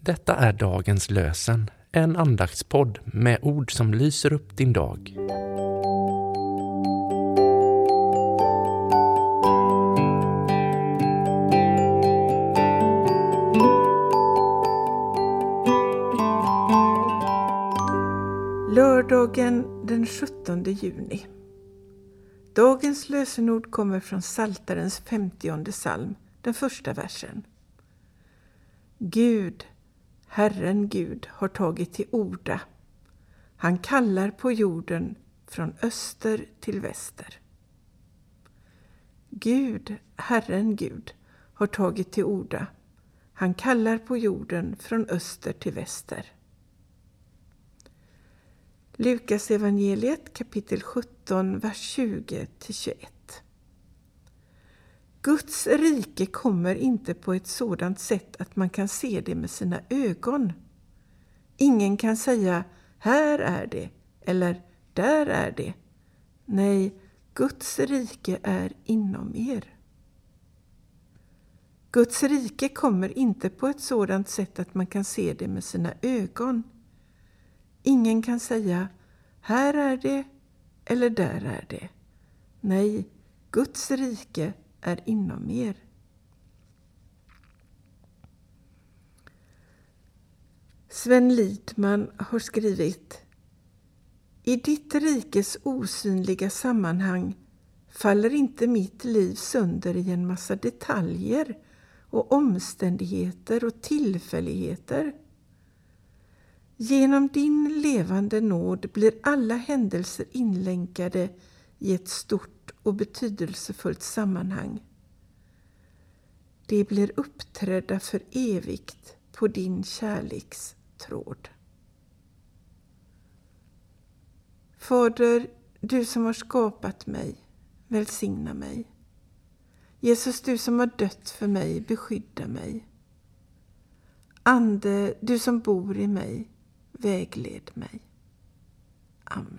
Detta är dagens lösen, en andaktspodd med ord som lyser upp din dag. Lördagen den 17 juni. Dagens lösenord kommer från Saltarens 50 psalm, den första versen. Gud, Herren Gud, har tagit till orda. Han kallar på jorden från öster till väster. Gud, Herren Gud, har tagit till orda. Han kallar på jorden från öster till väster. Lukas evangeliet kapitel 17, vers 20-21. Guds rike kommer inte på ett sådant sätt att man kan se det med sina ögon. Ingen kan säga här är det eller där är det. Nej, Guds rike är inom er. Guds rike kommer inte på ett sådant sätt att man kan se det med sina ögon. Ingen kan säga här är det eller där är det. Nej, Guds rike är inom er. Sven Lidman har skrivit I ditt rikes osynliga sammanhang faller inte mitt liv sönder i en massa detaljer och omständigheter och tillfälligheter. Genom din levande nåd blir alla händelser inlänkade i ett stort och betydelsefullt sammanhang. De blir uppträdda för evigt på din kärleks tråd. Fader, du som har skapat mig, välsigna mig. Jesus, du som har dött för mig, beskydda mig. Ande, du som bor i mig, vägled mig. Amen.